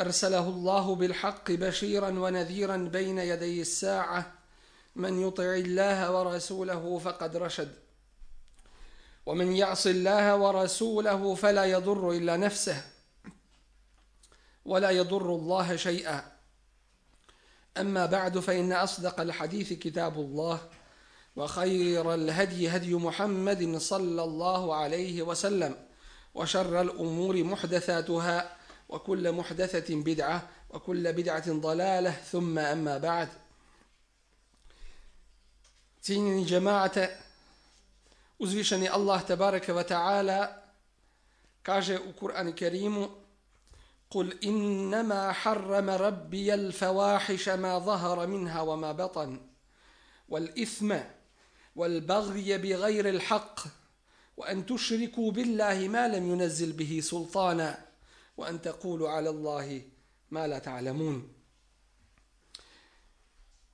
ارسله الله بالحق بشيرا ونذيرا بين يدي الساعه من يطع الله ورسوله فقد رشد ومن يعص الله ورسوله فلا يضر الا نفسه ولا يضر الله شيئا اما بعد فان اصدق الحديث كتاب الله وخير الهدي هدي محمد صلى الله عليه وسلم وشر الامور محدثاتها وكل محدثة بدعة وكل بدعة ضلالة ثم أما بعد تيني جماعة أزوشني الله تبارك وتعالى كاجة القرآن الكريم قل إنما حرم ربي الفواحش ما ظهر منها وما بطن والإثم والبغي بغير الحق وأن تشركوا بالله ما لم ينزل به سلطانا وأن تقولوا على الله ما لا تعلمون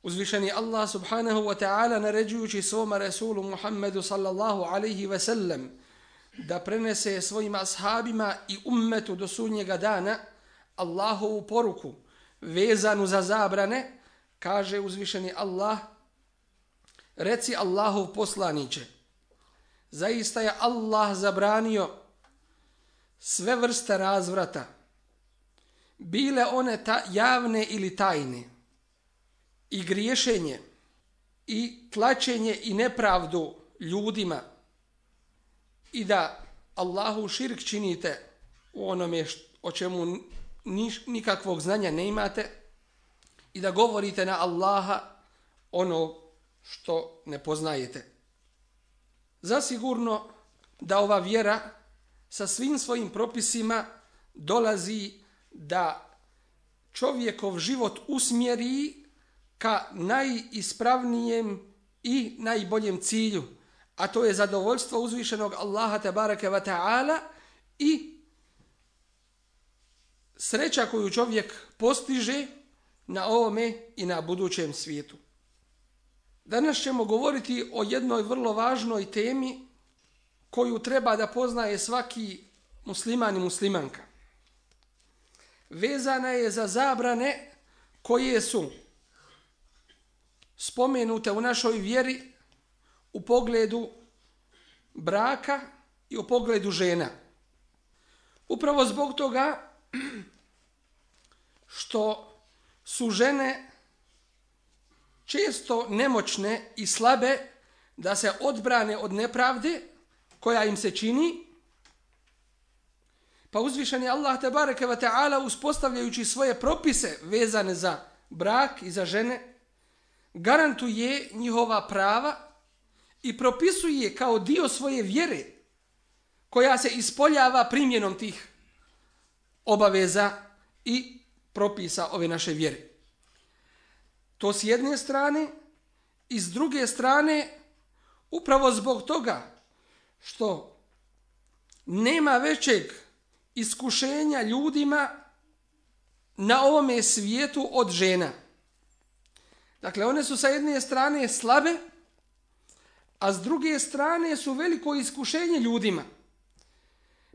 Uzvišeni Allah subhanahu wa ta'ala naređujući svoma Resulu Muhammedu sallallahu alaihi ve sellem da prenese svojim ashabima i ummetu do sunnjega dana Allahovu poruku vezanu za zabrane, kaže uzvišeni Allah, reci Allahov poslaniće, zaista je Allah zabranio sve vrste razvrata, bile one ta javne ili tajne, i griješenje, i tlačenje i nepravdu ljudima, i da Allahu širk činite u onome o čemu niš, nikakvog znanja ne imate, i da govorite na Allaha ono što ne poznajete. Zasigurno da ova vjera sa svim svojim propisima dolazi da čovjekov život usmjeri ka najispravnijem i najboljem cilju, a to je zadovoljstvo uzvišenog Allaha tabaraka wa ta'ala i sreća koju čovjek postiže na ovome i na budućem svijetu. Danas ćemo govoriti o jednoj vrlo važnoj temi koju treba da poznaje svaki musliman i muslimanka. Vezana je za zabrane koje su spomenute u našoj vjeri u pogledu braka i u pogledu žena. Upravo zbog toga što su žene često nemoćne i slabe da se odbrane od nepravde, koja im se čini, pa uzvišeni Allah te bareke ve taala uspostavljajući svoje propise vezane za brak i za žene garantuje njihova prava i propisuje kao dio svoje vjere koja se ispoljava primjenom tih obaveza i propisa ove naše vjere. To s jedne strane i s druge strane upravo zbog toga što nema većeg iskušenja ljudima na ovome svijetu od žena. Dakle, one su sa jedne strane slabe, a s druge strane su veliko iskušenje ljudima.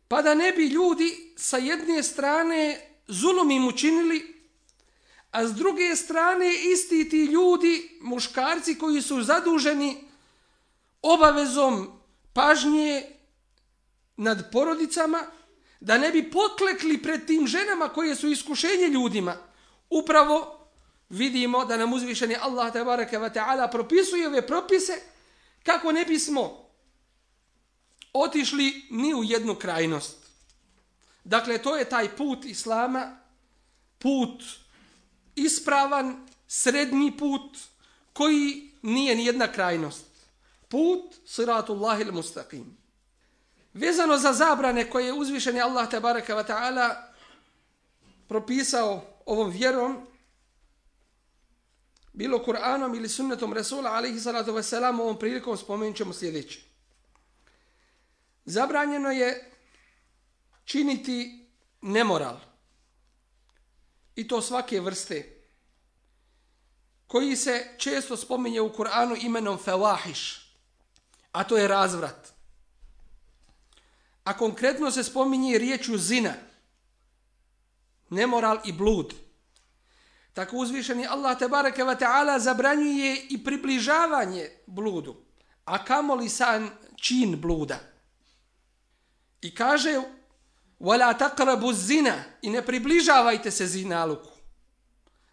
Pa da ne bi ljudi sa jedne strane zulom im učinili, a s druge strane isti ti ljudi, muškarci koji su zaduženi obavezom pažnje nad porodicama, da ne bi poklekli pred tim ženama koje su iskušenje ljudima. Upravo vidimo da nam uzvišeni Allah tabaraka wa ta'ala propisuje ove propise kako ne bismo otišli ni u jednu krajnost. Dakle, to je taj put Islama, put ispravan, srednji put, koji nije ni jedna krajnost put siratullahi al-mustaqim. Vezano za zabrane koje je uzvišeni Allah tabaraka wa ta'ala propisao ovom vjerom, bilo Kur'anom ili sunnetom Resula alaihi salatu wa salam, ovom prilikom spomenut ćemo sljedeće. Zabranjeno je činiti nemoral. I to svake vrste koji se često spominje u Kur'anu imenom fawahish a to je razvrat. A konkretno se spominje riječ zina, nemoral i blud. Tako uzvišeni Allah te bareke ve taala zabranjuje i približavanje bludu, a kamo li san čin bluda. I kaže: "Wala taqrabu zina", i ne približavajte se zinaluku.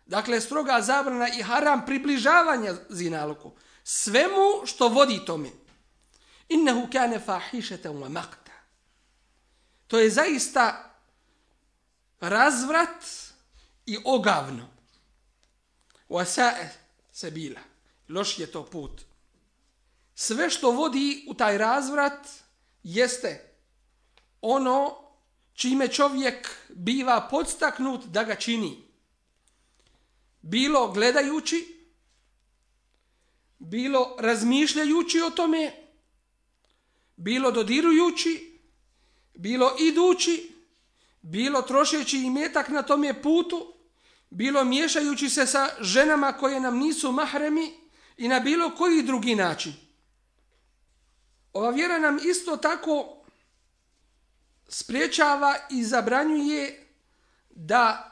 Dakle, stroga zabrana i haram približavanja zinaluku. Svemu što vodi tome innehu kane fahišete u mamakta. To je zaista razvrat i ogavno. Wasa'e se bila. Loš je to put. Sve što vodi u taj razvrat jeste ono čime čovjek biva podstaknut da ga čini. Bilo gledajući, bilo razmišljajući o tome, bilo dodirujući, bilo idući, bilo trošeći i metak na tom je putu, bilo miješajući se sa ženama koje nam nisu mahremi i na bilo koji drugi način. Ova vjera nam isto tako spriječava i zabranjuje da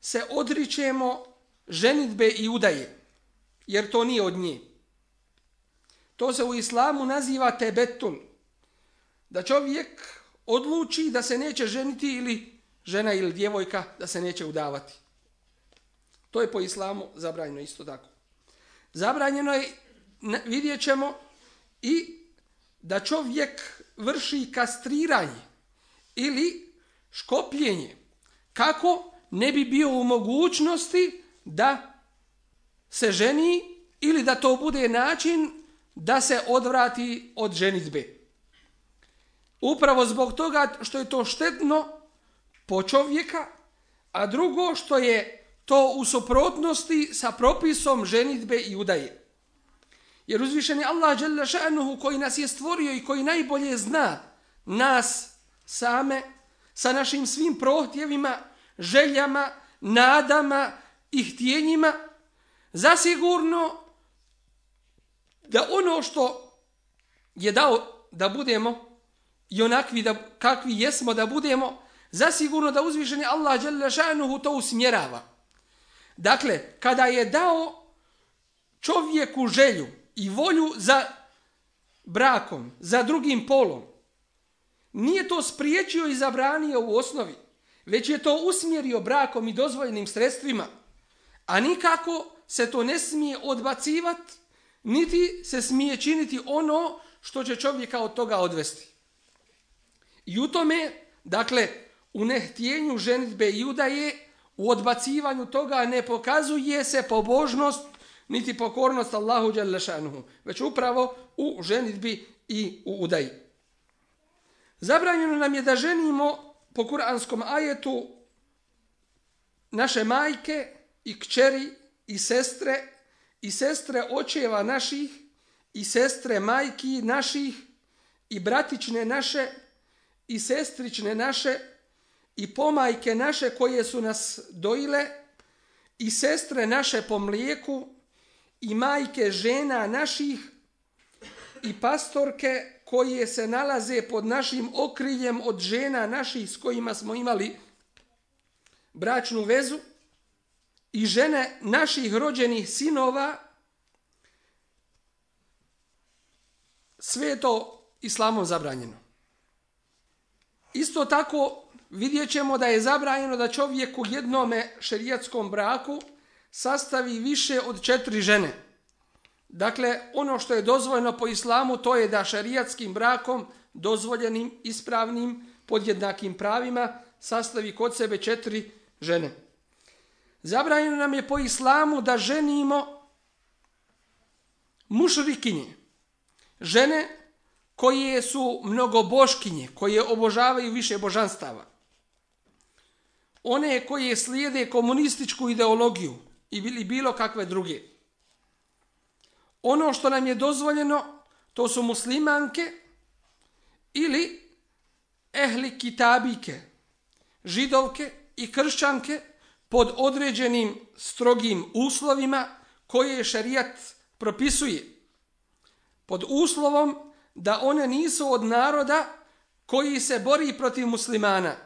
se odričemo ženitbe i udaje, jer to nije od njih. To se u islamu naziva tebetul. Da čovjek odluči da se neće ženiti ili žena ili djevojka da se neće udavati. To je po islamu zabranjeno isto tako. Zabranjeno je, vidjet ćemo, i da čovjek vrši kastriranje ili škopljenje. Kako ne bi bio u mogućnosti da se ženi ili da to bude način da se odvrati od ženitbe. Upravo zbog toga što je to štetno po čovjeka, a drugo što je to u suprotnosti sa propisom ženitbe i udaje. Jer uzvišeni Allah dželle šanehu koji nas je stvorio i koji najbolje zna nas same sa našim svim prohtjevima, željama, nadama i htjenjima, zasigurno sigurno da ono što je dao da budemo i onakvi da, kakvi jesmo da budemo, zasigurno da uzvišeni Allah Đelešanuhu to usmjerava. Dakle, kada je dao čovjeku želju i volju za brakom, za drugim polom, nije to spriječio i zabranio u osnovi, već je to usmjerio brakom i dozvoljenim sredstvima, a nikako se to ne smije odbacivati niti se smije činiti ono što će čovjeka od toga odvesti. I u tome, dakle, u nehtijenju ženitbe i udaje, u odbacivanju toga ne pokazuje se pobožnost niti pokornost Allahu Đalešanuhu, već upravo u ženitbi i u udaji. Zabranjeno nam je da ženimo po kuranskom ajetu naše majke i kćeri i sestre i sestre očeva naših i sestre majki naših i bratične naše i sestrične naše i pomajke naše koje su nas dojile i sestre naše po mlijeku i majke žena naših i pastorke koje se nalaze pod našim okriljem od žena naših s kojima smo imali bračnu vezu i žene naših rođenih sinova, sve je to islamom zabranjeno. Isto tako vidjet ćemo da je zabranjeno da čovjek u jednome šerijatskom braku sastavi više od četiri žene. Dakle, ono što je dozvoljeno po islamu to je da šerijatskim brakom dozvoljenim, ispravnim, pod jednakim pravima sastavi kod sebe četiri žene. Zabranjeno nam je po islamu da ženimo mušrikinje. Žene koje su mnogoboškinje, koje obožavaju više božanstava. One koje slijede komunističku ideologiju i bili bilo kakve druge. Ono što nam je dozvoljeno, to su muslimanke ili ehli kitabike, židovke i kršćanke, pod određenim strogim uslovima koje je šarijat propisuje. Pod uslovom da one nisu od naroda koji se bori protiv muslimana.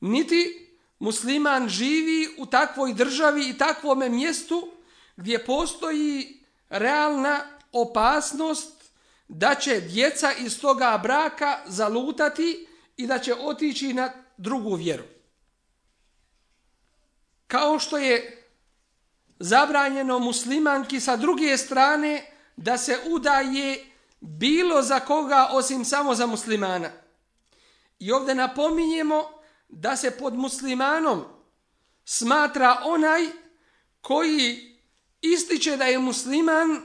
Niti musliman živi u takvoj državi i takvome mjestu gdje postoji realna opasnost da će djeca iz toga braka zalutati i da će otići na drugu vjeru kao što je zabranjeno muslimanki sa druge strane da se udaje bilo za koga osim samo za muslimana. I ovdje napominjemo da se pod muslimanom smatra onaj koji ističe da je musliman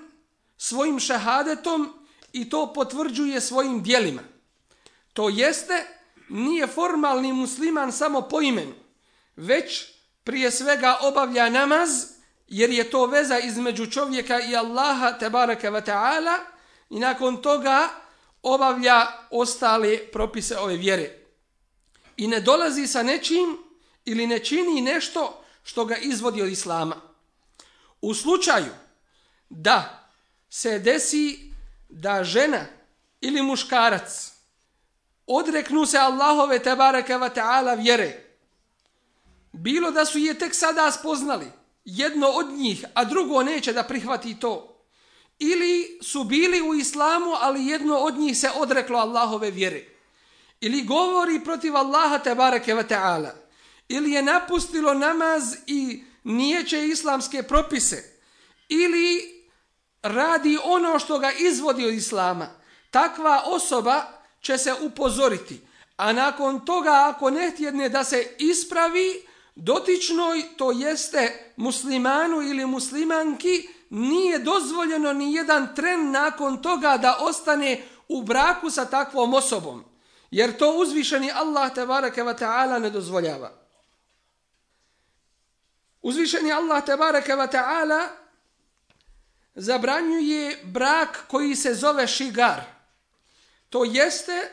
svojim šahadetom i to potvrđuje svojim dijelima. To jeste, nije formalni musliman samo po imenu, već prije svega obavlja namaz, jer je to veza između čovjeka i Allaha, tebareke ve ta'ala, i nakon toga obavlja ostale propise ove vjere. I ne dolazi sa nečim ili ne čini nešto što ga izvodi od Islama. U slučaju da se desi da žena ili muškarac odreknu se Allahove tebareke ve ta'ala vjere, bilo da su je tek sada spoznali, jedno od njih, a drugo neće da prihvati to, ili su bili u islamu, ali jedno od njih se odreklo Allahove vjere, ili govori protiv Allaha te bareke ve taala, ili je napustilo namaz i nijeće islamske propise, ili radi ono što ga izvodi od islama, takva osoba će se upozoriti. A nakon toga, ako ne htjedne da se ispravi, dotičnoj, to jeste muslimanu ili muslimanki, nije dozvoljeno ni jedan tren nakon toga da ostane u braku sa takvom osobom. Jer to uzvišeni Allah tebareke ve taala ne dozvoljava. Uzvišeni Allah tebareke ve taala zabranjuje brak koji se zove šigar. To jeste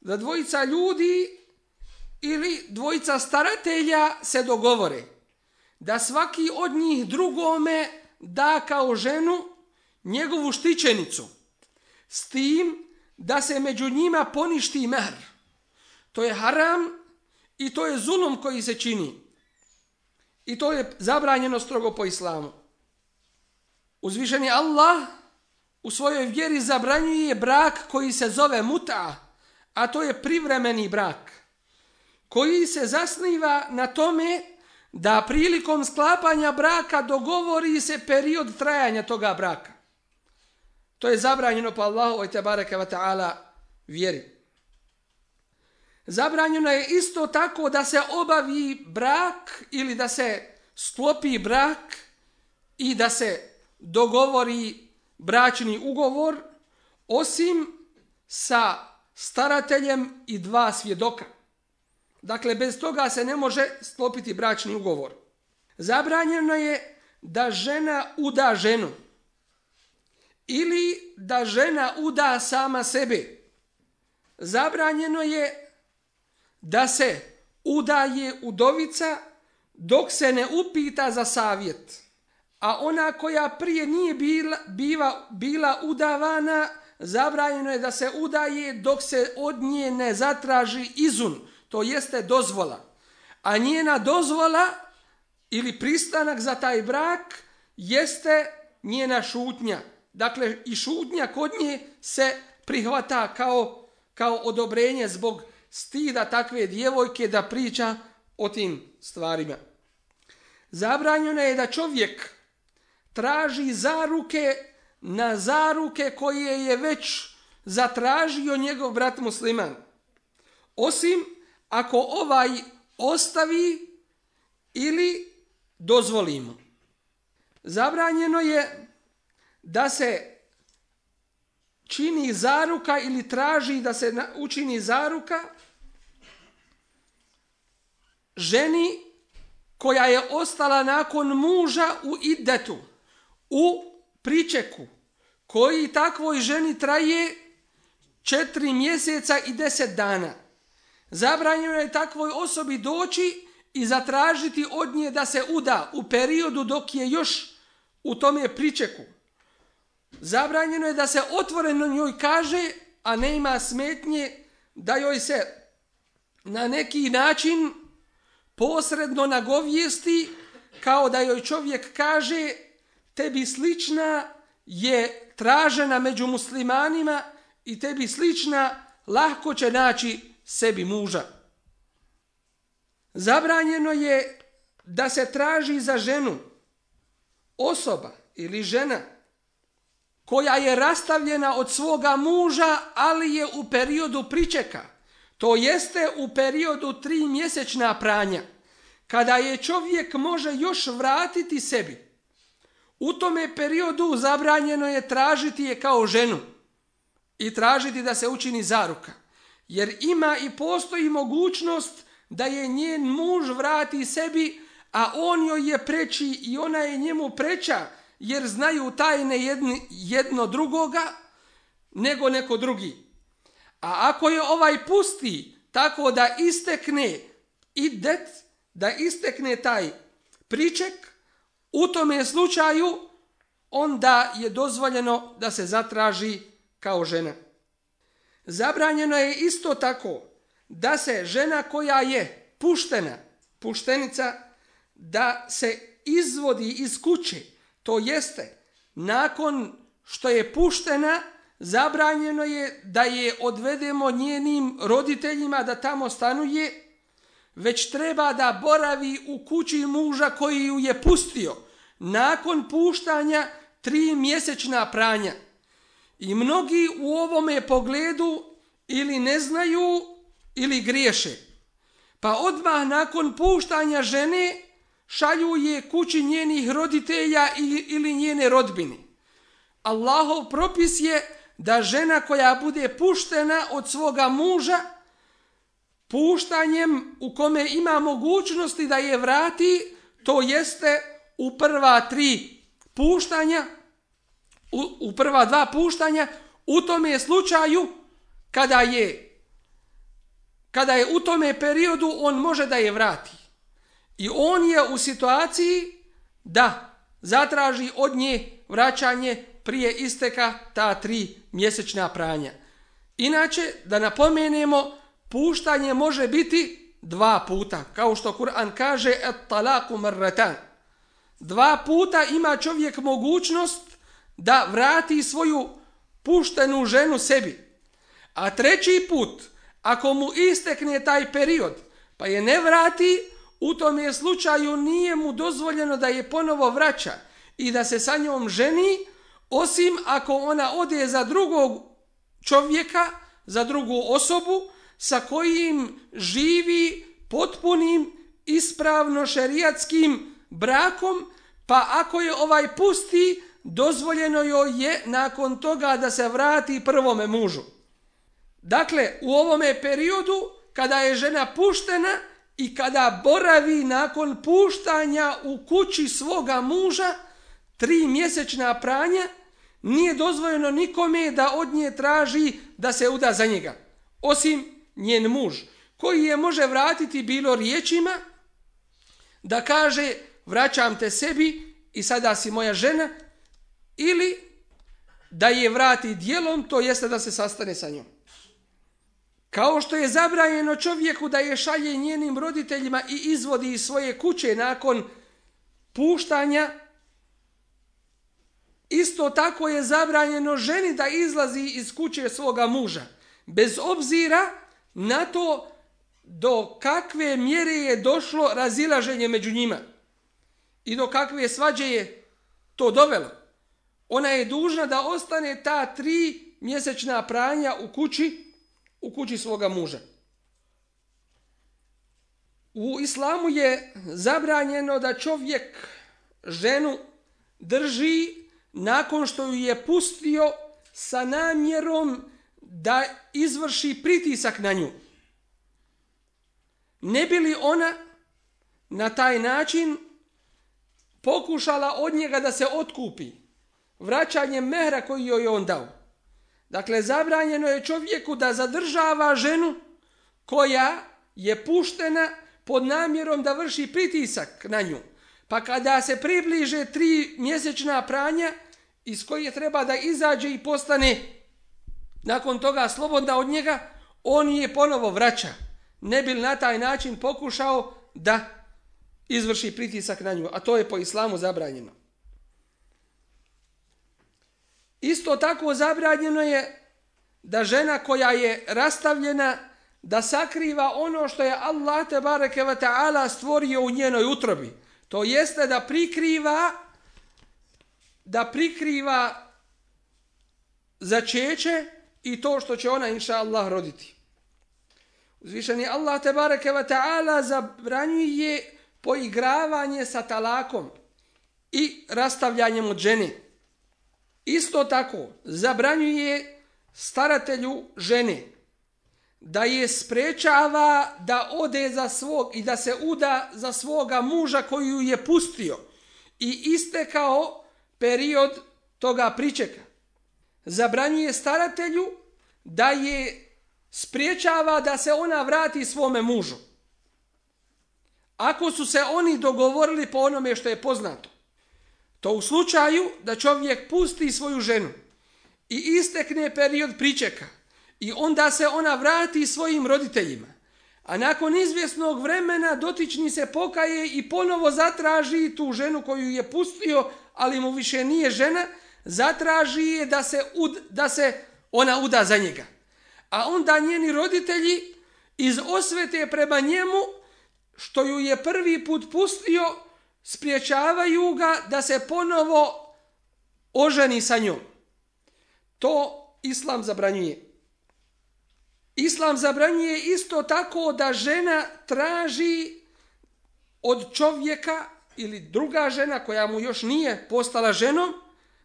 da dvojica ljudi ili dvojica staratelja se dogovore da svaki od njih drugome da kao ženu njegovu štićenicu s tim da se među njima poništi mehr. To je haram i to je zulum koji se čini. I to je zabranjeno strogo po islamu. Uzvišeni Allah u svojoj vjeri zabranjuje brak koji se zove muta, a to je privremeni brak koji se zasniva na tome da prilikom sklapanja braka dogovori se period trajanja toga braka. To je zabranjeno po Allahu i tabaraka wa ta'ala vjeri. Zabranjeno je isto tako da se obavi brak ili da se stlopi brak i da se dogovori bračni ugovor osim sa starateljem i dva svjedoka. Dakle, bez toga se ne može sklopiti bračni ugovor. Zabranjeno je da žena uda ženu ili da žena uda sama sebe. Zabranjeno je da se udaje udovica dok se ne upita za savjet. A ona koja prije nije bila, biva, bila udavana, zabranjeno je da se udaje dok se od nje ne zatraži izun to jeste dozvola. A njena dozvola ili pristanak za taj brak jeste njena šutnja. Dakle, i šutnja kod nje se prihvata kao, kao odobrenje zbog stida takve djevojke da priča o tim stvarima. Zabranjeno je da čovjek traži zaruke na zaruke koje je već zatražio njegov brat musliman. Osim ako ovaj ostavi ili dozvolimo. Zabranjeno je da se čini zaruka ili traži da se učini zaruka ženi koja je ostala nakon muža u idetu, u pričeku, koji takvoj ženi traje četiri mjeseca i deset dana. Zabranjeno je takvoj osobi doći i zatražiti od nje da se uda u periodu dok je još u tom je pričeku. Zabranjeno je da se otvoreno njoj kaže, a ne ima smetnje da joj se na neki način posredno nagovijesti kao da joj čovjek kaže tebi slična je tražena među muslimanima i tebi slična lahko će naći sebi muža. Zabranjeno je da se traži za ženu osoba ili žena koja je rastavljena od svoga muža, ali je u periodu pričeka. To jeste u periodu tri mjesečna pranja, kada je čovjek može još vratiti sebi. U tome periodu zabranjeno je tražiti je kao ženu i tražiti da se učini zaruka jer ima i postoji mogućnost da je njen muž vrati sebi, a on joj je preči i ona je njemu preča, jer znaju tajne jedni, jedno drugoga nego neko drugi. A ako je ovaj pusti tako da istekne i det, da istekne taj priček, u tome slučaju onda je dozvoljeno da se zatraži kao žena. Zabranjeno je isto tako da se žena koja je puštena, puštenica, da se izvodi iz kuće, to jeste, nakon što je puštena, zabranjeno je da je odvedemo njenim roditeljima da tamo stanuje, već treba da boravi u kući muža koji ju je pustio, nakon puštanja tri mjesečna pranja – I mnogi u ovome pogledu ili ne znaju ili griješe. Pa odmah nakon puštanja žene šalju je kući njenih roditelja ili njene rodbine. Allahov propis je da žena koja bude puštena od svoga muža puštanjem u kome ima mogućnosti da je vrati, to jeste u prva tri puštanja, u, u prva dva puštanja, u tome slučaju kada je kada je u tome periodu on može da je vrati. I on je u situaciji da zatraži od nje vraćanje prije isteka ta tri mjesečna pranja. Inače, da napomenemo, puštanje može biti dva puta, kao što Kur'an kaže, et talaku marratan. Dva puta ima čovjek mogućnost da vrati svoju puštenu ženu sebi. A treći put, ako mu istekne taj period, pa je ne vrati, u tom je slučaju nije mu dozvoljeno da je ponovo vraća i da se sa njom ženi, osim ako ona ode za drugog čovjeka, za drugu osobu, sa kojim živi potpunim ispravno šerijatskim brakom, pa ako je ovaj pusti, dozvoljeno joj je nakon toga da se vrati prvome mužu. Dakle, u ovome periodu kada je žena puštena i kada boravi nakon puštanja u kući svoga muža tri mjesečna pranja, nije dozvoljeno nikome da od nje traži da se uda za njega, osim njen muž, koji je može vratiti bilo riječima da kaže vraćam te sebi i sada si moja žena ili da je vrati dijelom, to jeste da se sastane sa njom. Kao što je zabranjeno čovjeku da je šalje njenim roditeljima i izvodi iz svoje kuće nakon puštanja, isto tako je zabranjeno ženi da izlazi iz kuće svoga muža, bez obzira na to do kakve mjere je došlo razilaženje među njima i do kakve svađe je to dovelo ona je dužna da ostane ta tri mjesečna pranja u kući, u kući svoga muža. U islamu je zabranjeno da čovjek ženu drži nakon što ju je pustio sa namjerom da izvrši pritisak na nju. Ne bi li ona na taj način pokušala od njega da se otkupi? vraćanje mehra koji joj je on dao. Dakle, zabranjeno je čovjeku da zadržava ženu koja je puštena pod namjerom da vrši pritisak na nju. Pa kada se približe tri mjesečna pranja iz koje treba da izađe i postane nakon toga slobodna od njega, on je ponovo vraća. Ne bil na taj način pokušao da izvrši pritisak na nju, a to je po islamu zabranjeno. Isto tako zabranjeno je da žena koja je rastavljena da sakriva ono što je Allah te bareke ve taala stvorio u njenoj utrobi. To jeste da prikriva da prikriva začeće i to što će ona inša Allah roditi. Uzvišeni Allah te bareke ve taala zabranjuje poigravanje sa talakom i rastavljanjem od ženi. Isto tako, zabranjuje staratelju žene da je sprečava da ode za svog i da se uda za svoga muža koju je pustio i istekao period toga pričeka. Zabranjuje staratelju da je spriječava da se ona vrati svome mužu. Ako su se oni dogovorili po onome što je poznato. To u slučaju da čovjek pusti svoju ženu i istekne period pričeka i onda se ona vrati svojim roditeljima. A nakon izvjesnog vremena dotični se pokaje i ponovo zatraži tu ženu koju je pustio, ali mu više nije žena, zatraži je da se, ud, da se ona uda za njega. A onda njeni roditelji iz osvete prema njemu, što ju je prvi put pustio, spriječavaju ga da se ponovo oženi sa njom. To islam zabranjuje. Islam zabranjuje isto tako da žena traži od čovjeka ili druga žena koja mu još nije postala ženom,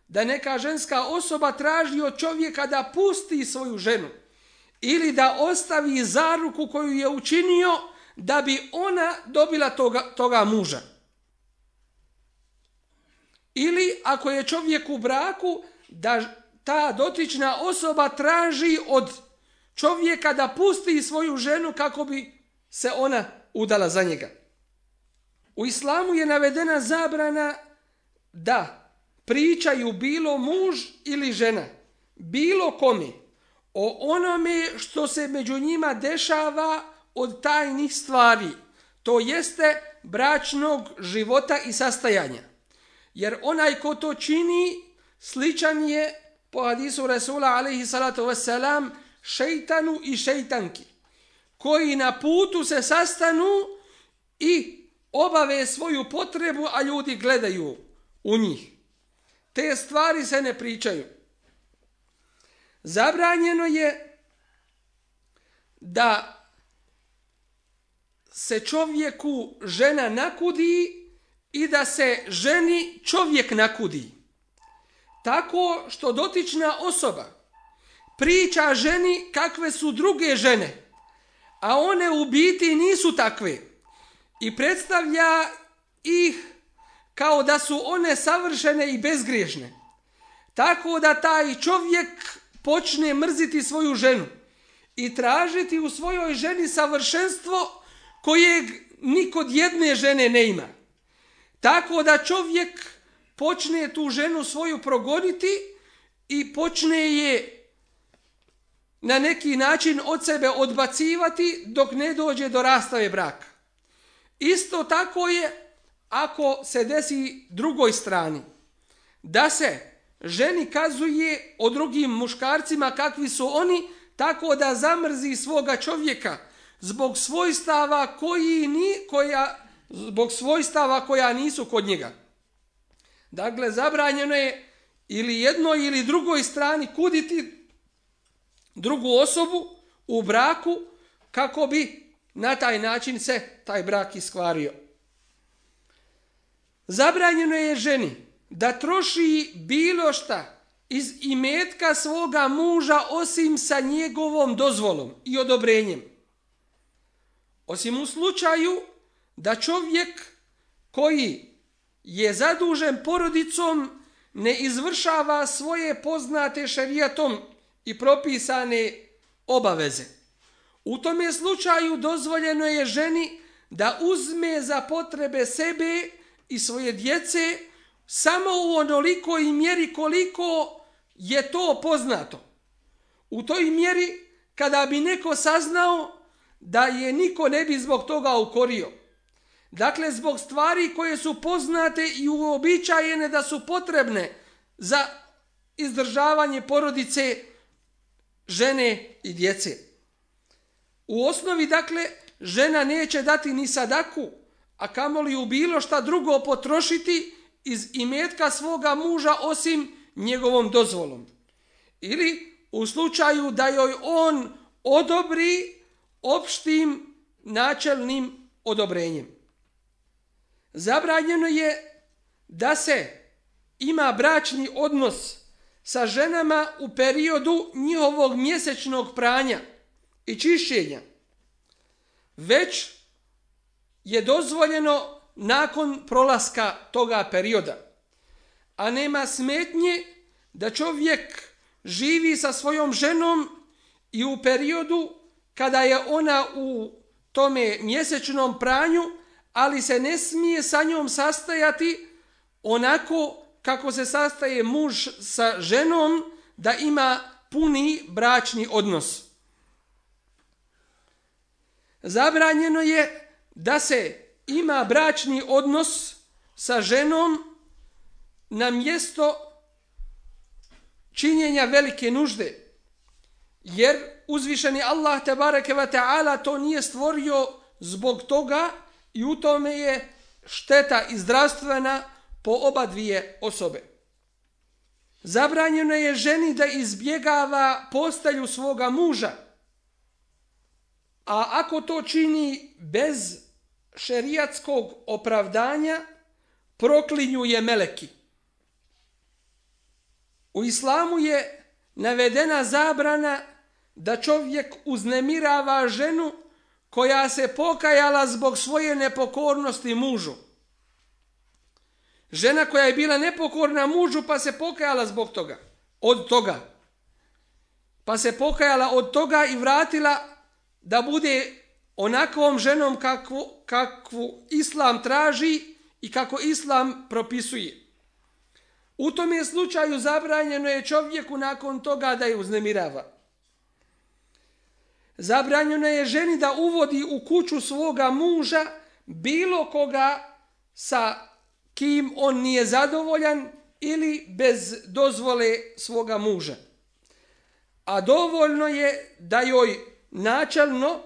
da neka ženska osoba traži od čovjeka da pusti svoju ženu ili da ostavi zaruku koju je učinio da bi ona dobila toga, toga muža. Ili ako je čovjek u braku, da ta dotična osoba traži od čovjeka da pusti svoju ženu kako bi se ona udala za njega. U islamu je navedena zabrana da pričaju bilo muž ili žena, bilo kome, o onome što se među njima dešava od tajnih stvari, to jeste bračnog života i sastajanja. Jer onaj ko to čini, sličan je po hadisu Resula alaihi salatu wasalam, šeitanu i šeitanki, koji na putu se sastanu i obave svoju potrebu, a ljudi gledaju u njih. Te stvari se ne pričaju. Zabranjeno je da se čovjeku žena nakudi i da se ženi čovjek nakudi. Tako što dotična osoba priča ženi kakve su druge žene, a one u biti nisu takve i predstavlja ih kao da su one savršene i bezgriješne. Tako da taj čovjek počne mrziti svoju ženu i tražiti u svojoj ženi savršenstvo kojeg nikod jedne žene ne ima. Tako da čovjek počne tu ženu svoju progoniti i počne je na neki način od sebe odbacivati dok ne dođe do rastave braka. Isto tako je ako se desi drugoj strani da se ženi kazuje o drugim muškarcima kakvi su oni tako da zamrzi svoga čovjeka zbog svojstava koji ni koja zbog svojstava koja nisu kod njega. Dakle, zabranjeno je ili jednoj ili drugoj strani kuditi drugu osobu u braku kako bi na taj način se taj brak iskvario. Zabranjeno je ženi da troši bilo šta iz imetka svoga muža osim sa njegovom dozvolom i odobrenjem. Osim u slučaju da čovjek koji je zadužen porodicom ne izvršava svoje poznate šerijatom i propisane obaveze. U tom je slučaju dozvoljeno je ženi da uzme za potrebe sebe i svoje djece samo u onolikoj mjeri koliko je to poznato. U toj mjeri kada bi neko saznao da je niko ne bi zbog toga ukorio. Dakle, zbog stvari koje su poznate i uobičajene da su potrebne za izdržavanje porodice žene i djece. U osnovi, dakle, žena neće dati ni sadaku, a kamoli u bilo šta drugo potrošiti iz imetka svoga muža osim njegovom dozvolom. Ili u slučaju da joj on odobri opštim načelnim odobrenjem zabranjeno je da se ima bračni odnos sa ženama u periodu njihovog mjesečnog pranja i čišćenja, već je dozvoljeno nakon prolaska toga perioda. A nema smetnje da čovjek živi sa svojom ženom i u periodu kada je ona u tome mjesečnom pranju, ali se ne smije sa njom sastajati onako kako se sastaje muž sa ženom da ima puni bračni odnos. Zabranjeno je da se ima bračni odnos sa ženom na mjesto činjenja velike nužde. Jer uzvišeni Allah tabareke ta'ala to nije stvorio zbog toga i u tome je šteta i zdravstvena po oba dvije osobe. Zabranjeno je ženi da izbjegava postelju svoga muža, a ako to čini bez šerijatskog opravdanja, proklinju je meleki. U islamu je navedena zabrana da čovjek uznemirava ženu koja se pokajala zbog svoje nepokornosti mužu. Žena koja je bila nepokorna mužu pa se pokajala zbog toga, od toga. Pa se pokajala od toga i vratila da bude onakvom ženom kakvu, kakvu islam traži i kako islam propisuje. U tom je slučaju zabranjeno je čovjeku nakon toga da je uznemirava. Zabranjeno je ženi da uvodi u kuću svoga muža bilo koga sa kim on nije zadovoljan ili bez dozvole svoga muža. A dovoljno je da joj načalno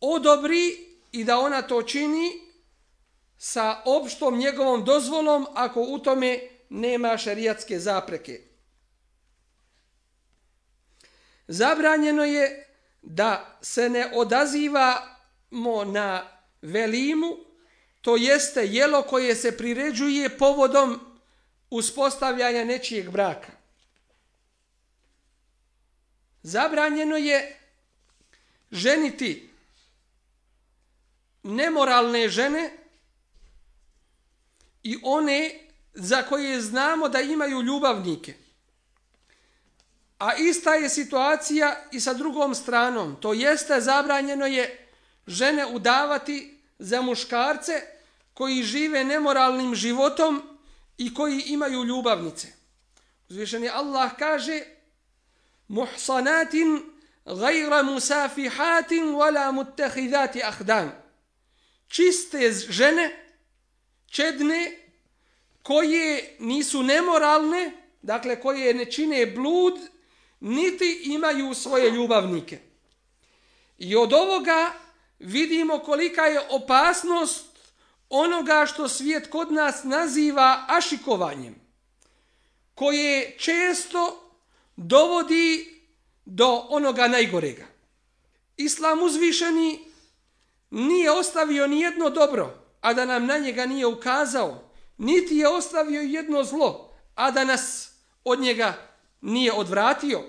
odobri i da ona to čini sa opštom njegovom dozvolom ako u tome nema šerijatske zapreke zabranjeno je da se ne odazivamo na velimu, to jeste jelo koje se priređuje povodom uspostavljanja nečijeg braka. Zabranjeno je ženiti nemoralne žene i one za koje znamo da imaju ljubavnike. A ista je situacija i sa drugom stranom. To jeste zabranjeno je žene udavati za muškarce koji žive nemoralnim životom i koji imaju ljubavnice. Uzvišeni Allah kaže muhsanatin gajra musafihatin wala muttehidati ahdan. Čiste žene, čedne, koje nisu nemoralne, dakle koje ne čine blud, niti imaju svoje ljubavnike. I od ovoga vidimo kolika je opasnost onoga što svijet kod nas naziva ašikovanjem, koje često dovodi do onoga najgorega. Islam uzvišeni nije ostavio ni jedno dobro, a da nam na njega nije ukazao, niti je ostavio jedno zlo, a da nas od njega nije odvratio.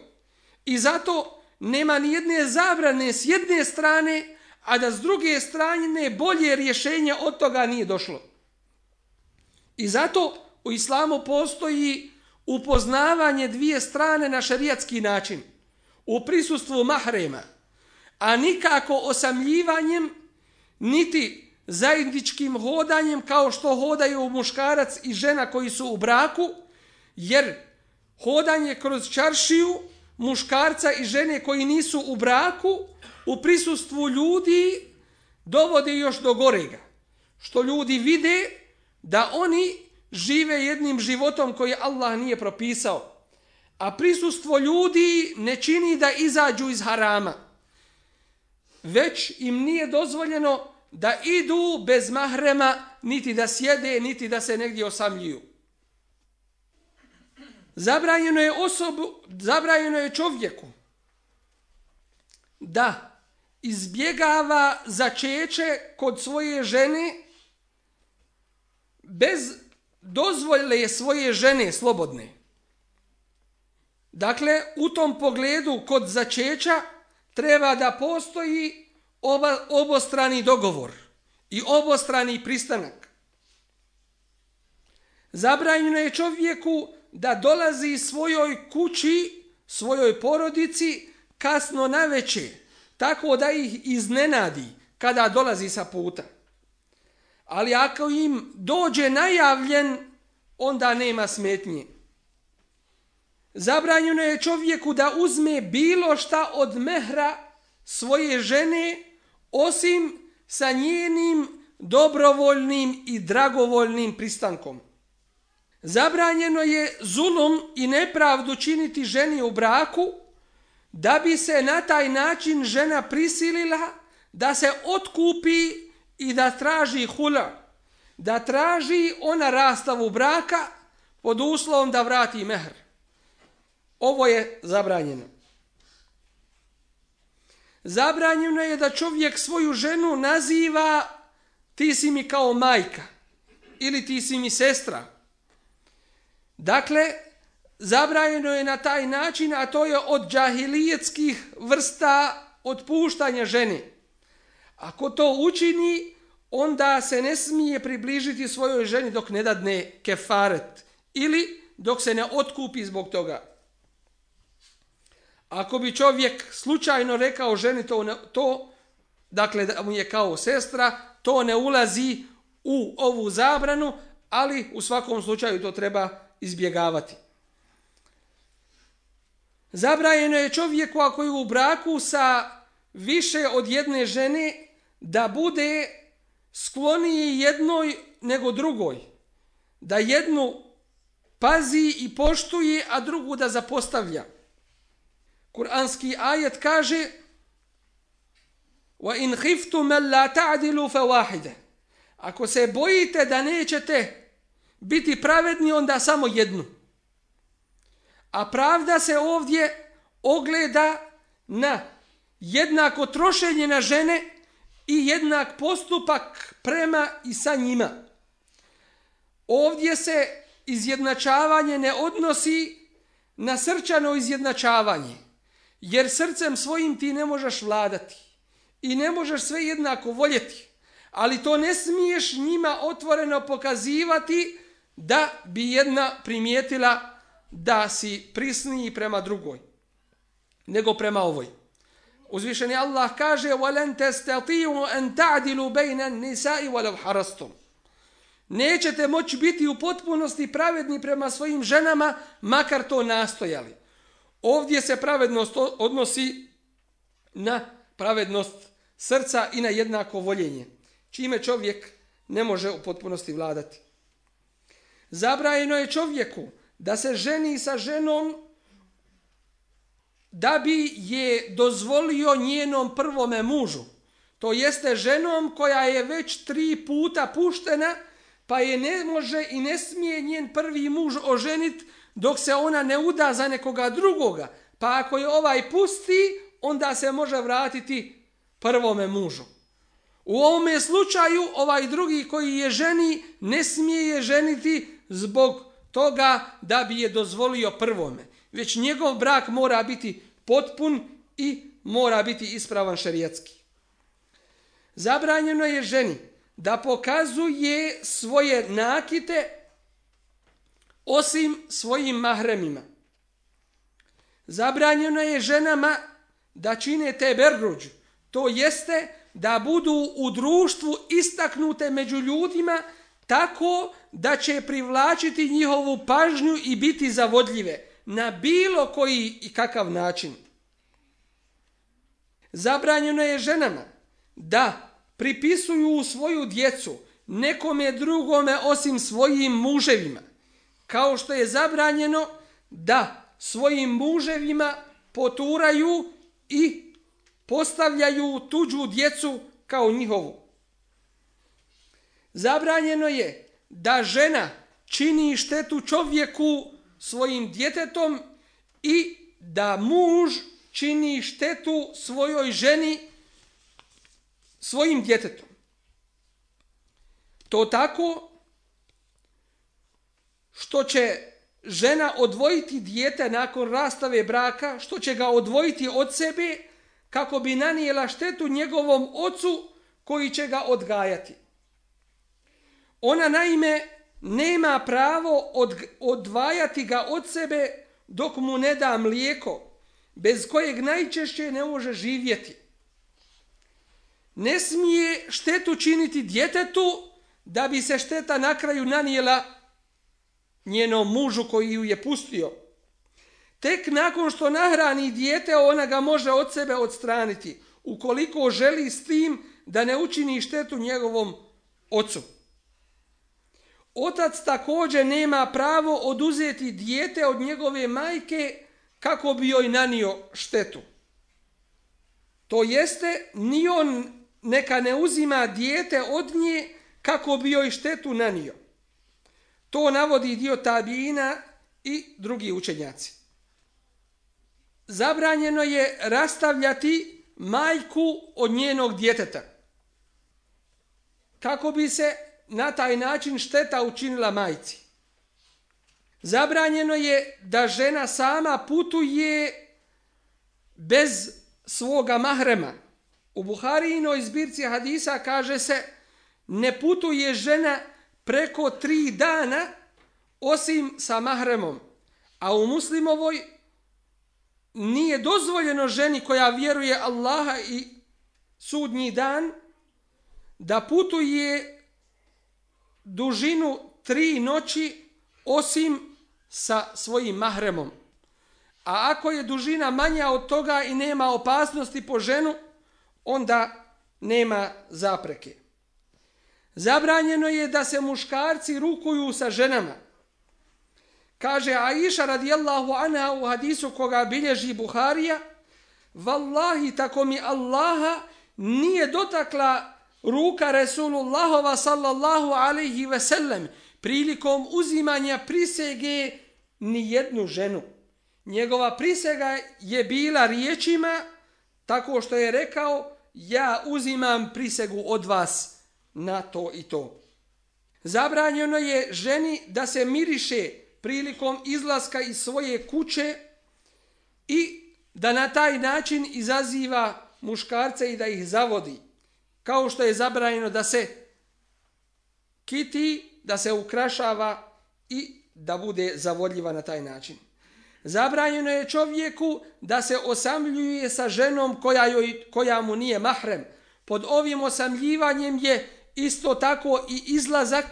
I zato nema ni jedne zabrane s jedne strane, a da s druge strane bolje rješenje od toga nije došlo. I zato u islamu postoji upoznavanje dvije strane na šerijatski način, u prisustvu mahrema, a nikako osamljivanjem, niti zajedničkim hodanjem kao što hodaju muškarac i žena koji su u braku, jer hodanje kroz čaršiju muškarca i žene koji nisu u braku, u prisustvu ljudi, dovode još do gorega. Što ljudi vide da oni žive jednim životom koji Allah nije propisao. A prisustvo ljudi ne čini da izađu iz harama. Već im nije dozvoljeno da idu bez mahrema, niti da sjede, niti da se negdje osamljuju. Zabranjeno je osobu, zabranjeno je čovjeku da izbjegava začeće kod svoje žene bez dozvole je svoje žene slobodne. Dakle, u tom pogledu kod začeća treba da postoji oba, obostrani dogovor i obostrani pristanak. Zabranjeno je čovjeku da da dolazi svojoj kući, svojoj porodici kasno na veče, tako da ih iznenadi kada dolazi sa puta. Ali ako im dođe najavljen, onda nema smetnje. Zabranjeno je čovjeku da uzme bilo šta od mehra svoje žene, osim sa njenim dobrovoljnim i dragovoljnim pristankom. Zabranjeno je zulum i nepravdu činiti ženi u braku, da bi se na taj način žena prisilila da se otkupi i da traži hula, da traži ona rastavu braka pod uslovom da vrati mehr. Ovo je zabranjeno. Zabranjeno je da čovjek svoju ženu naziva ti si mi kao majka ili ti si mi sestra. Dakle, zabrajeno je na taj način, a to je od džahilijetskih vrsta otpuštanja ženi. Ako to učini, onda se ne smije približiti svojoj ženi dok ne dadne kefaret ili dok se ne otkupi zbog toga. Ako bi čovjek slučajno rekao ženi to, to dakle da mu je kao sestra, to ne ulazi u ovu zabranu, ali u svakom slučaju to treba izbjegavati. Zabrajeno je čovjeku ako je u braku sa više od jedne žene da bude skloniji jednoj nego drugoj. Da jednu pazi i poštuje, a drugu da zapostavlja. Kur'anski ajet kaže وَإِنْ خِفْتُ مَلَّا تَعْدِلُوا فَوَاحِدَ Ako se bojite da nećete biti pravedni onda samo jednu. A pravda se ovdje ogleda na jednako trošenje na žene i jednak postupak prema i sa njima. Ovdje se izjednačavanje ne odnosi na srčano izjednačavanje, jer srcem svojim ti ne možeš vladati i ne možeš sve jednako voljeti, ali to ne smiješ njima otvoreno pokazivati, da bi jedna primijetila da si prisniji prema drugoj nego prema ovoj. Uzvišeni Allah kaže: "Walan tastati'u an ta'dilu baina an-nisa'i walau harastum." Nećete moći biti u potpunosti pravedni prema svojim ženama makar to nastojali. Ovdje se pravednost odnosi na pravednost srca i na jednako voljenje, čime čovjek ne može u potpunosti vladati zabrajeno je čovjeku da se ženi sa ženom da bi je dozvolio njenom prvome mužu. To jeste ženom koja je već tri puta puštena, pa je ne može i ne smije njen prvi muž oženit dok se ona ne uda za nekoga drugoga. Pa ako je ovaj pusti, onda se može vratiti prvome mužu. U ovome slučaju ovaj drugi koji je ženi ne smije je ženiti zbog toga da bi je dozvolio prvome. Već njegov brak mora biti potpun i mora biti ispravan šerijetski. Zabranjeno je ženi da pokazuje svoje nakite osim svojim mahremima. Zabranjeno je ženama da čine te bergruđu, to jeste da budu u društvu istaknute među ljudima, tako da će privlačiti njihovu pažnju i biti zavodljive na bilo koji i kakav način. Zabranjeno je ženama da pripisuju u svoju djecu nekome drugome osim svojim muževima, kao što je zabranjeno da svojim muževima poturaju i postavljaju tuđu djecu kao njihovu. Zabranjeno je da žena čini štetu čovjeku svojim djetetom i da muž čini štetu svojoj ženi svojim djetetom. To tako što će žena odvojiti dijete nakon rastave braka, što će ga odvojiti od sebe kako bi nanijela štetu njegovom ocu koji će ga odgajati. Ona naime nema pravo od, odvajati ga od sebe dok mu ne da mlijeko, bez kojeg najčešće ne može živjeti. Ne smije štetu činiti djetetu da bi se šteta na kraju nanijela njenom mužu koji ju je pustio. Tek nakon što nahrani dijete, ona ga može od sebe odstraniti, ukoliko želi s tim da ne učini štetu njegovom ocu. Otac također nema pravo oduzeti dijete od njegove majke kako bi joj nanio štetu. To jeste, ni on neka ne uzima dijete od nje kako bi joj štetu nanio. To navodi dio tabijina i drugi učenjaci. Zabranjeno je rastavljati majku od njenog djeteta. Kako bi se na taj način šteta učinila majci. Zabranjeno je da žena sama putuje bez svoga mahrema. U Buharijinoj zbirci hadisa kaže se ne putuje žena preko tri dana osim sa mahremom. A u muslimovoj nije dozvoljeno ženi koja vjeruje Allaha i sudnji dan da putuje dužinu tri noći osim sa svojim mahremom. A ako je dužina manja od toga i nema opasnosti po ženu, onda nema zapreke. Zabranjeno je da se muškarci rukuju sa ženama. Kaže Aisha radijallahu anha u hadisu koga bilježi Buharija, Wallahi tako mi Allaha nije dotakla ruka Resulullahova sallallahu alaihi ve sellem prilikom uzimanja prisege ni jednu ženu. Njegova prisega je bila riječima tako što je rekao ja uzimam prisegu od vas na to i to. Zabranjeno je ženi da se miriše prilikom izlaska iz svoje kuće i da na taj način izaziva muškarce i da ih zavodi kao što je zabranjeno da se kiti, da se ukrašava i da bude zavodljiva na taj način. Zabranjeno je čovjeku da se osamljuje sa ženom koja, joj, koja mu nije mahrem. Pod ovim osamljivanjem je isto tako i izlazak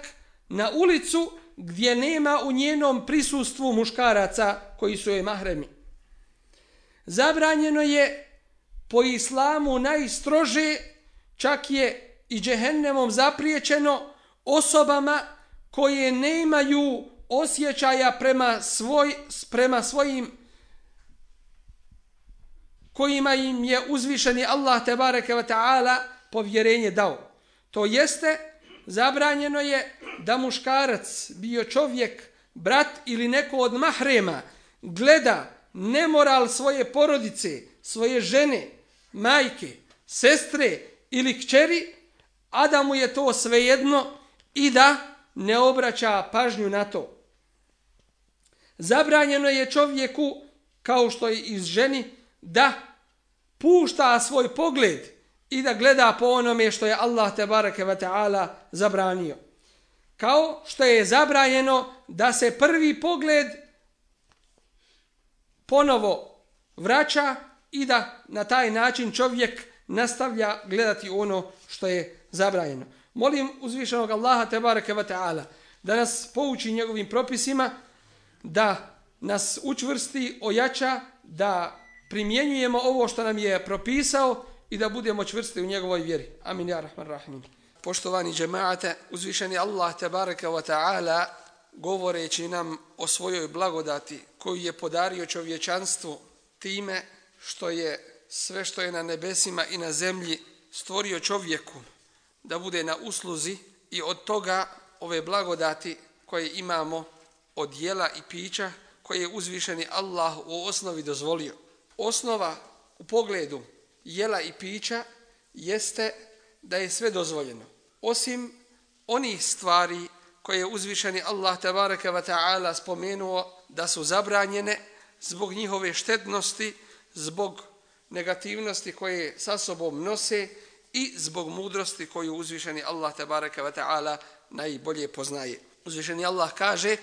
na ulicu gdje nema u njenom prisustvu muškaraca koji su joj mahremi. Zabranjeno je po islamu najstrože Čak je i džehennemom zapriječeno osobama koje ne imaju osjećaja prema, svoj, prema svojim kojima im je uzvišeni Allah te bareke ve taala povjerenje dao. To jeste zabranjeno je da muškarac bio čovjek, brat ili neko od mahrema gleda nemoral svoje porodice, svoje žene, majke, sestre, ili kćeri, a da mu je to svejedno i da ne obraća pažnju na to. Zabranjeno je čovjeku, kao što je iz ženi, da pušta svoj pogled i da gleda po onome što je Allah te bareke ve taala zabranio. Kao što je zabranjeno da se prvi pogled ponovo vraća i da na taj način čovjek nastavlja gledati ono što je zabranjeno. Molim uzvišenog Allaha te bareke ve taala da nas pouči njegovim propisima, da nas učvrsti, ojača, da primjenjujemo ovo što nam je propisao i da budemo čvrsti u njegovoj vjeri. Amin ja rahman rahim. Poštovani džemaate, uzvišeni Allah te bareke ve taala govoreći nam o svojoj blagodati koju je podario čovječanstvu time što je sve što je na nebesima i na zemlji stvorio čovjeku da bude na usluzi i od toga ove blagodati koje imamo od jela i pića koje je uzvišeni Allah u osnovi dozvolio. Osnova u pogledu jela i pića jeste da je sve dozvoljeno. Osim onih stvari koje je uzvišeni Allah tabaraka wa ta'ala spomenuo da su zabranjene zbog njihove štetnosti, zbog negativnosti koje sa sobom nose i zbog mudrosti koju uzvišeni Allah tabaraka wa ta'ala najbolje poznaje. Uzvišeni Allah kaže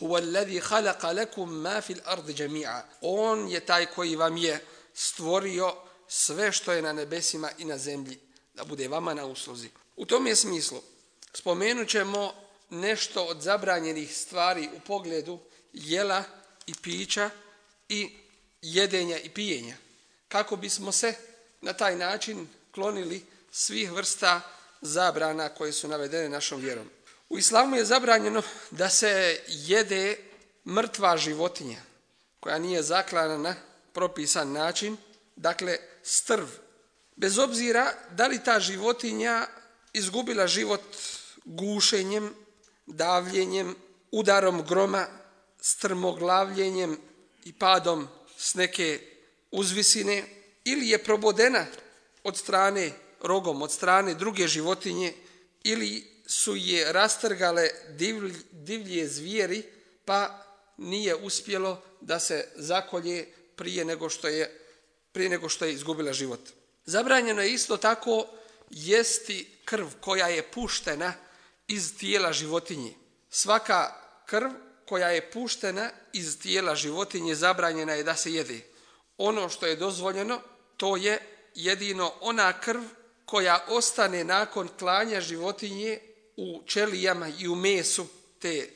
Huwa alladhi khalaqa lakum ma fil ardi jami'a. On je taj koji vam je stvorio sve što je na nebesima i na zemlji da bude vama na usluzi. U tom je smislu spomenut ćemo nešto od zabranjenih stvari u pogledu jela i pića i jedenja i pijenja kako bismo se na taj način klonili svih vrsta zabrana koje su navedene našom vjerom. U islamu je zabranjeno da se jede mrtva životinja koja nije zaklana na propisan način, dakle strv. Bez obzira da li ta životinja izgubila život gušenjem, davljenjem, udarom groma, strmoglavljenjem i padom s neke uzvisine ili je probodena od strane rogom, od strane druge životinje ili su je rastrgale divlje zvijeri pa nije uspjelo da se zakolje prije nego što je prije nego što je izgubila život. Zabranjeno je isto tako jesti krv koja je puštena iz tijela životinje. Svaka krv koja je puštena iz tijela životinje zabranjena je da se jede ono što je dozvoljeno, to je jedino ona krv koja ostane nakon klanja životinje u čelijama i u mesu te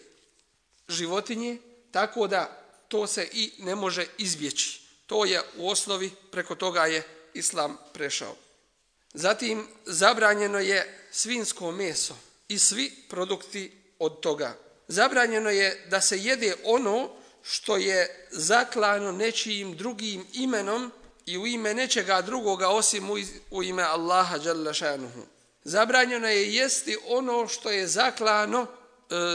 životinje, tako da to se i ne može izbjeći. To je u osnovi, preko toga je islam prešao. Zatim, zabranjeno je svinsko meso i svi produkti od toga. Zabranjeno je da se jede ono što je zaklano nečijim drugim imenom i u ime nečega drugoga osim u ime Allaha dželle šanehu. Zabranjeno je jesti ono što je zaklano e,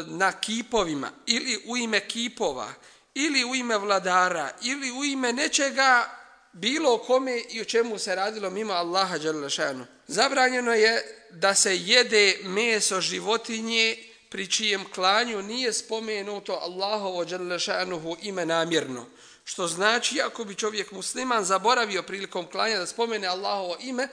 na kipovima ili u ime kipova ili u ime vladara ili u ime nečega bilo o kome i o čemu se radilo mimo Allaha dželle šanehu. Zabranjeno je da se jede meso životinje pri čijem klanju nije spomenuto Allahovo dželešanuhu ime namjerno. Što znači, ako bi čovjek musliman zaboravio prilikom klanja da spomene Allahovo ime,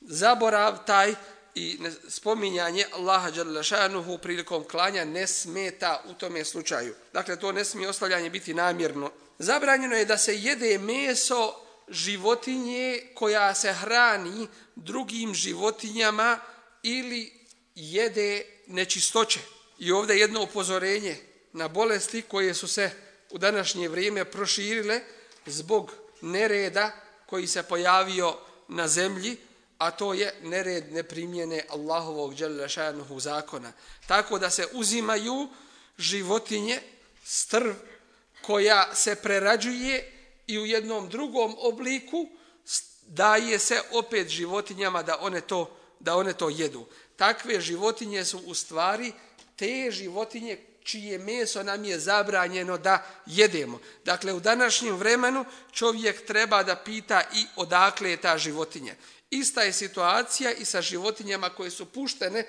zaborav taj i spominjanje Allaha dželešanuhu prilikom klanja ne smeta u tome slučaju. Dakle, to ne smije ostavljanje biti namjerno. Zabranjeno je da se jede meso životinje koja se hrani drugim životinjama ili jede nečistoće. I ovdje jedno upozorenje na bolesti koje su se u današnje vrijeme proširile zbog nereda koji se pojavio na zemlji, a to je nered neprimjene Allahovog dželjašanuhu zakona. Tako da se uzimaju životinje, strv, koja se prerađuje i u jednom drugom obliku daje se opet životinjama da one to, da one to jedu. Takve životinje su u stvari životinje te životinje čije meso nam je zabranjeno da jedemo. Dakle, u današnjem vremenu čovjek treba da pita i odakle je ta životinja. Ista je situacija i sa životinjama koje su puštene,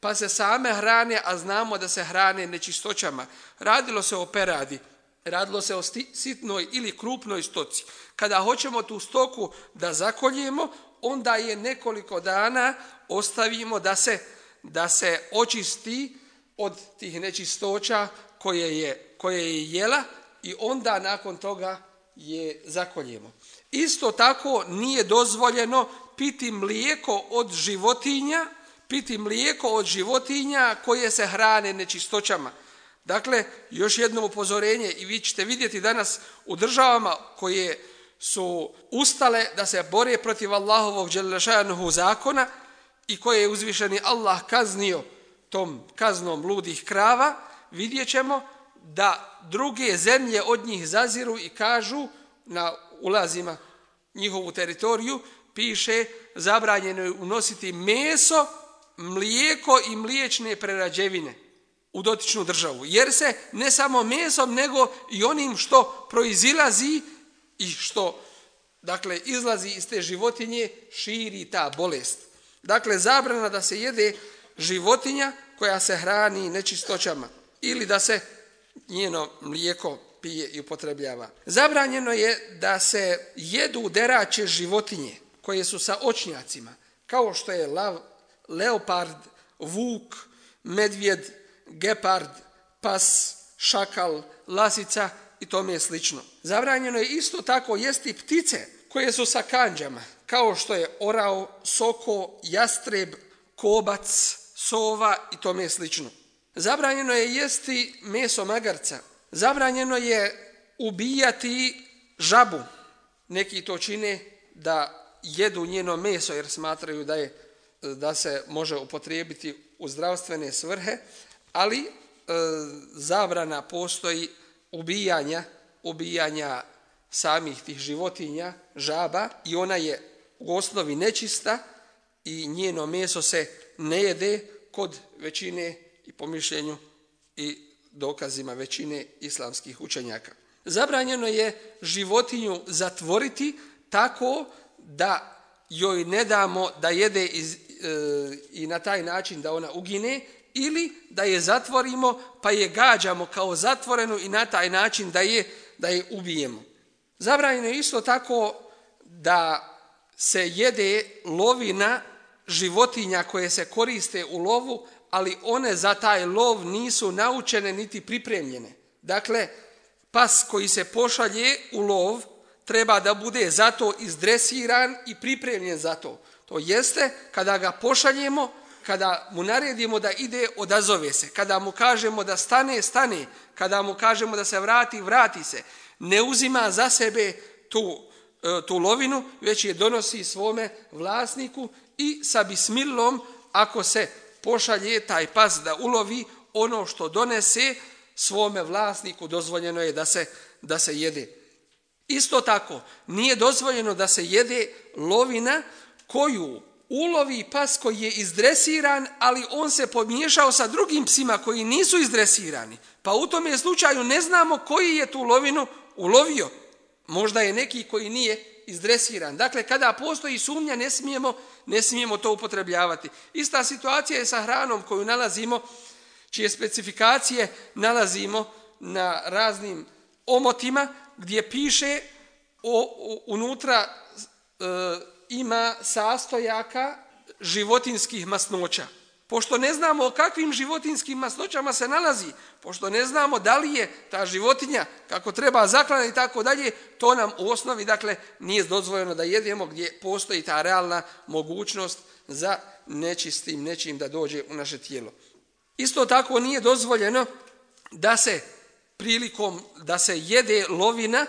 pa se same hrane, a znamo da se hrane nečistoćama. Radilo se o peradi, radilo se o sitnoj ili krupnoj stoci. Kada hoćemo tu stoku da zakoljemo, onda je nekoliko dana ostavimo da se, da se očisti, od tih nečistoća koje je, koje je jela i onda nakon toga je zakoljemo. Isto tako nije dozvoljeno piti mlijeko od životinja, piti mlijeko od životinja koje se hrane nečistoćama. Dakle, još jedno upozorenje i vi ćete vidjeti danas u državama koje su ustale da se bore protiv Allahovog dželešajanohu zakona i koje je uzvišeni Allah kaznio tom kaznom ludih krava, vidjet ćemo da druge zemlje od njih zaziru i kažu na ulazima njihovu teritoriju, piše zabranjeno je unositi meso, mlijeko i mliječne prerađevine u dotičnu državu. Jer se ne samo mesom, nego i onim što proizilazi i što dakle izlazi iz te životinje, širi ta bolest. Dakle, zabrana da se jede životinja koja se hrani nečistoćama ili da se njeno mlijeko pije i upotrebljava. Zabranjeno je da se jedu deraće životinje koje su sa očnjacima, kao što je lav, leopard, vuk, medvjed, gepard, pas, šakal, lasica i tome je slično. Zabranjeno je isto tako jesti ptice koje su sa kanđama, kao što je orao, soko, jastreb, kobac, sova i tome slično. Zabranjeno je jesti meso magarca. Zabranjeno je ubijati žabu. Neki to čine da jedu njeno meso jer smatraju da je da se može upotrijebiti u zdravstvene svrhe, ali e, zabrana postoji ubijanja, ubijanja samih tih životinja, žaba i ona je u osnovi nečista i njeno meso se ne jede kod većine i po mišljenju i dokazima većine islamskih učenjaka. Zabranjeno je životinju zatvoriti tako da joj ne damo da jede iz, e, i na taj način da ona ugine ili da je zatvorimo pa je gađamo kao zatvorenu i na taj način da je, da je ubijemo. Zabranjeno je isto tako da se jede lovina životinja koje se koriste u lovu, ali one za taj lov nisu naučene niti pripremljene. Dakle, pas koji se pošalje u lov treba da bude zato izdresiran i pripremljen za to. To jeste, kada ga pošaljemo, kada mu naredimo da ide, odazove se. Kada mu kažemo da stane, stane. Kada mu kažemo da se vrati, vrati se. Ne uzima za sebe tu, e, tu lovinu, već je donosi svome vlasniku i sa bismilom ako se pošalje taj pas da ulovi ono što donese svome vlasniku dozvoljeno je da se, da se jede. Isto tako, nije dozvoljeno da se jede lovina koju ulovi pas koji je izdresiran, ali on se pomiješao sa drugim psima koji nisu izdresirani. Pa u tom je slučaju ne znamo koji je tu lovinu ulovio. Možda je neki koji nije izdresiran. Dakle, kada postoji sumnja, ne smijemo, ne smijemo to upotrebljavati. Ista situacija je sa hranom koju nalazimo, čije specifikacije nalazimo na raznim omotima, gdje piše o, o, unutra e, ima sastojaka životinskih masnoća. Pošto ne znamo o kakvim životinskim masnoćama se nalazi, pošto ne znamo da li je ta životinja kako treba zaklana i tako dalje, to nam u osnovi dakle nije dozvoljeno da jedemo gdje postoji ta realna mogućnost za nečistim nečim da dođe u naše tijelo. Isto tako nije dozvoljeno da se prilikom da se jede lovina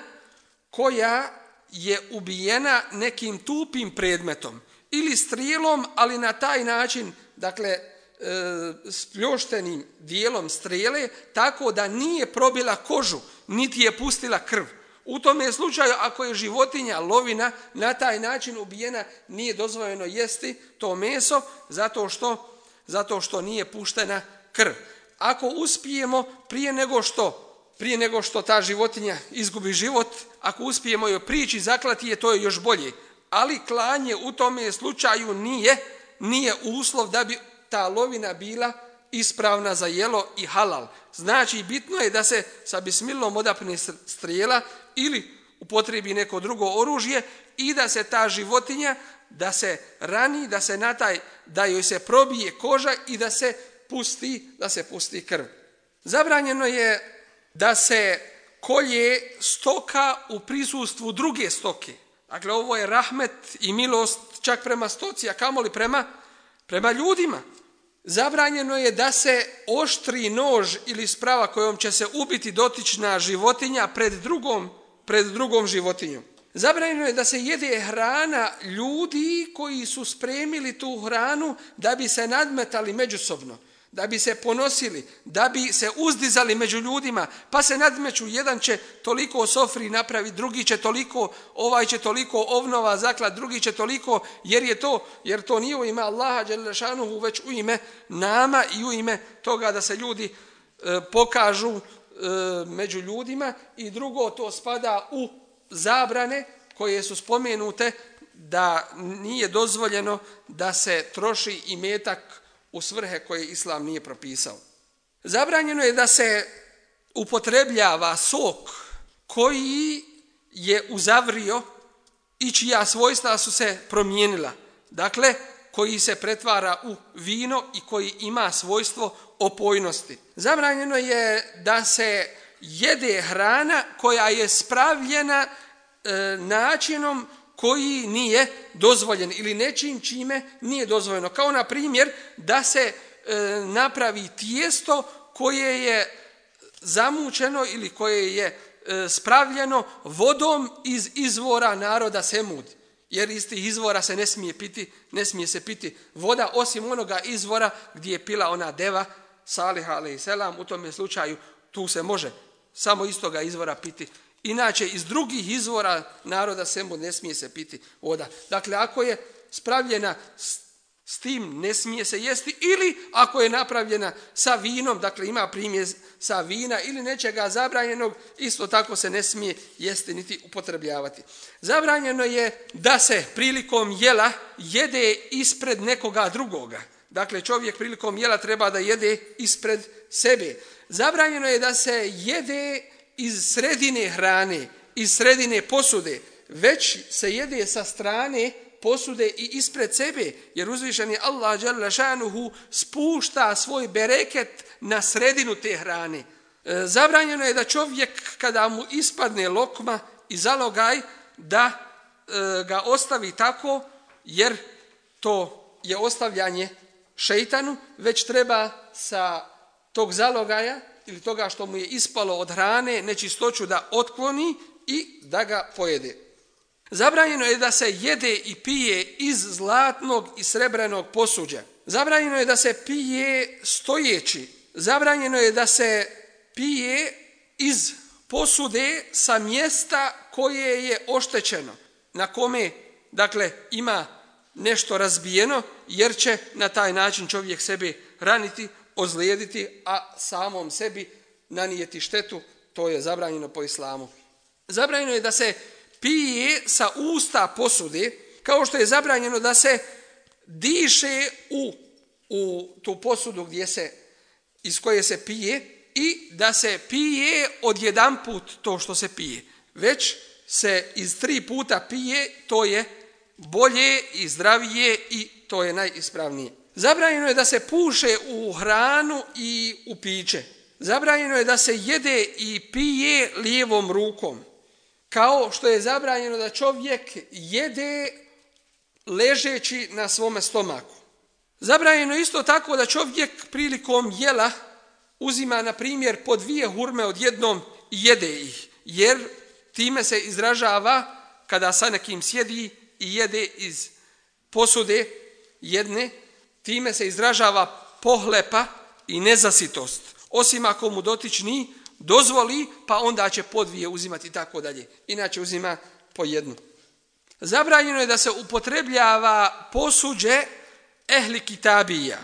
koja je ubijena nekim tupim predmetom ili strilom, ali na taj način, dakle, e, spljoštenim dijelom strele, tako da nije probila kožu, niti je pustila krv. U tome slučaju, ako je životinja lovina na taj način ubijena, nije dozvojeno jesti to meso, zato što, zato što nije puštena krv. Ako uspijemo, prije nego što prije nego što ta životinja izgubi život, ako uspijemo joj prići, zaklati je, to je još bolje. Ali klanje u tome slučaju nije nije uslov da bi ta lovina bila ispravna za jelo i halal. Znači, bitno je da se sa bismilom odapne strijela ili upotrebi neko drugo oružje i da se ta životinja da se rani, da se na taj, da joj se probije koža i da se pusti, da se pusti krv. Zabranjeno je da se kolje stoka u prisustvu druge stoke. Dakle, ovo je rahmet i milost čak prema stoci, a kamoli prema, prema ljudima. Zabranjeno je da se oštri nož ili sprava kojom će se ubiti dotična životinja pred drugom, pred drugom životinjom. Zabranjeno je da se jede hrana ljudi koji su spremili tu hranu da bi se nadmetali međusobno da bi se ponosili, da bi se uzdizali među ljudima, pa se nadmeću, jedan će toliko sofri napravi, drugi će toliko, ovaj će toliko ovnova zaklad, drugi će toliko, jer je to, jer to nije u ime Allaha Đelešanuhu, već u ime nama i u ime toga da se ljudi e, pokažu e, među ljudima i drugo to spada u zabrane koje su spomenute da nije dozvoljeno da se troši i metak u svrhe koje islam nije propisao. Zabranjeno je da se upotrebljava sok koji je uzavrio i čija svojstva su se promijenila. Dakle, koji se pretvara u vino i koji ima svojstvo opojnosti. Zabranjeno je da se jede hrana koja je spravljena e, načinom koji nije dozvoljen ili nečim čime nije dozvoljeno. Kao na primjer da se e, napravi tijesto koje je zamučeno ili koje je e, spravljeno vodom iz izvora naroda Semud. Jer iz tih izvora se ne smije piti, ne smije se piti voda osim onoga izvora gdje je pila ona deva Salih alaihi selam. U tom slučaju tu se može samo iz toga izvora piti Inače, iz drugih izvora naroda Semu ne smije se piti voda. Dakle, ako je spravljena s, s tim, ne smije se jesti. Ili ako je napravljena sa vinom, dakle ima primjer sa vina ili nečega zabranjenog, isto tako se ne smije jesti niti upotrebljavati. Zabranjeno je da se prilikom jela jede ispred nekoga drugoga. Dakle, čovjek prilikom jela treba da jede ispred sebe. Zabranjeno je da se jede iz sredine hrane, iz sredine posude, već se jede sa strane posude i ispred sebe, jer uzvišeni Allah šanuhu, spušta svoj bereket na sredinu te hrane. E, zabranjeno je da čovjek kada mu ispadne lokma i zalogaj da e, ga ostavi tako jer to je ostavljanje šeitanu, već treba sa tog zalogaja ili toga što mu je ispalo od hrane, nečistoću da otkloni i da ga pojede. Zabranjeno je da se jede i pije iz zlatnog i srebrenog posuđa. Zabranjeno je da se pije stojeći. Zabranjeno je da se pije iz posude sa mjesta koje je oštećeno, na kome dakle ima nešto razbijeno, jer će na taj način čovjek sebi raniti, ozlijediti, a samom sebi nanijeti štetu, to je zabranjeno po islamu. Zabranjeno je da se pije sa usta posude, kao što je zabranjeno da se diše u, u tu posudu gdje se, iz koje se pije i da se pije od jedan put to što se pije. Već se iz tri puta pije, to je bolje i zdravije i to je najispravnije. Zabranjeno je da se puše u hranu i u piće. Zabranjeno je da se jede i pije lijevom rukom. Kao što je zabranjeno da čovjek jede ležeći na svome stomaku. Zabranjeno je isto tako da čovjek prilikom jela uzima na primjer po dvije hurme od jednom i jede ih. Jer time se izražava kada sa nekim sjedi i jede iz posude jedne hurme time se izražava pohlepa i nezasitost, osim ako mu dotični dozvoli, pa onda će podvije uzimati i tako dalje. Inače uzima po jednu. Zabranjeno je da se upotrebljava posuđe ehli kitabija,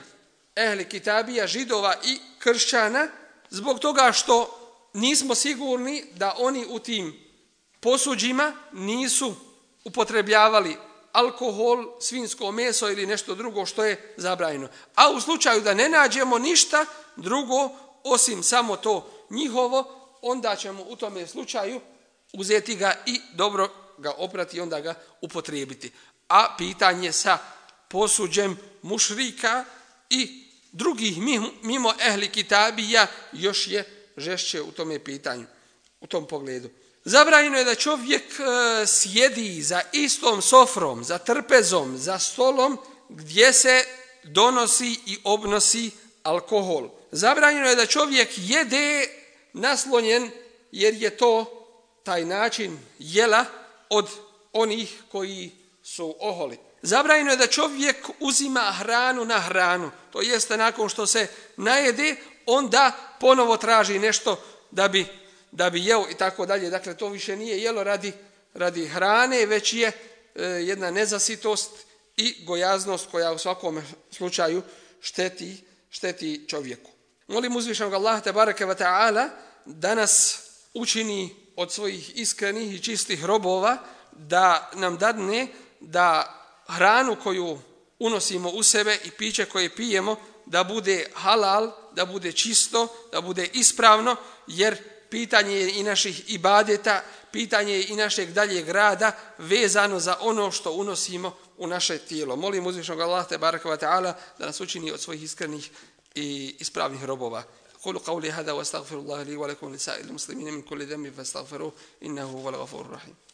ehli kitabija židova i kršćana, zbog toga što nismo sigurni da oni u tim posuđima nisu upotrebljavali alkohol, svinsko meso ili nešto drugo što je zabrajeno. A u slučaju da ne nađemo ništa drugo, osim samo to njihovo, onda ćemo u tome slučaju uzeti ga i dobro ga oprati i onda ga upotrijebiti. A pitanje sa posuđem mušrika i drugih mimo ehli kitabija još je žešće u tome pitanju, u tom pogledu. Zabranjeno je da čovjek e, sjedi za istom sofrom, za trpezom, za stolom gdje se donosi i obnosi alkohol. Zabranjeno je da čovjek jede naslonjen jer je to taj način jela od onih koji su oholi. Zabranjeno je da čovjek uzima hranu na hranu, to jeste nakon što se najede, onda ponovo traži nešto da bi da bi jeo i tako dalje. Dakle, to više nije jelo radi, radi hrane, već je e, jedna nezasitost i gojaznost koja u svakom slučaju šteti, šteti čovjeku. Molim uzvišenog Allaha te bareke ta'ala da nas učini od svojih iskrenih i čistih robova da nam dadne da hranu koju unosimo u sebe i piće koje pijemo da bude halal, da bude čisto, da bude ispravno, jer pitanje je i naših ibadeta, pitanje je i našeg daljeg rada vezano za ono što unosimo u naše tijelo. Molim uzvišnog Allah te barakva ta'ala da nas učini od svojih iskrenih i ispravnih robova. Kulu qavli hada wa astaghfirullahi li wa lakum li sa'il muslimina min kulli dhambi fastaghfiruhu innahu huwal ghafurur rahim.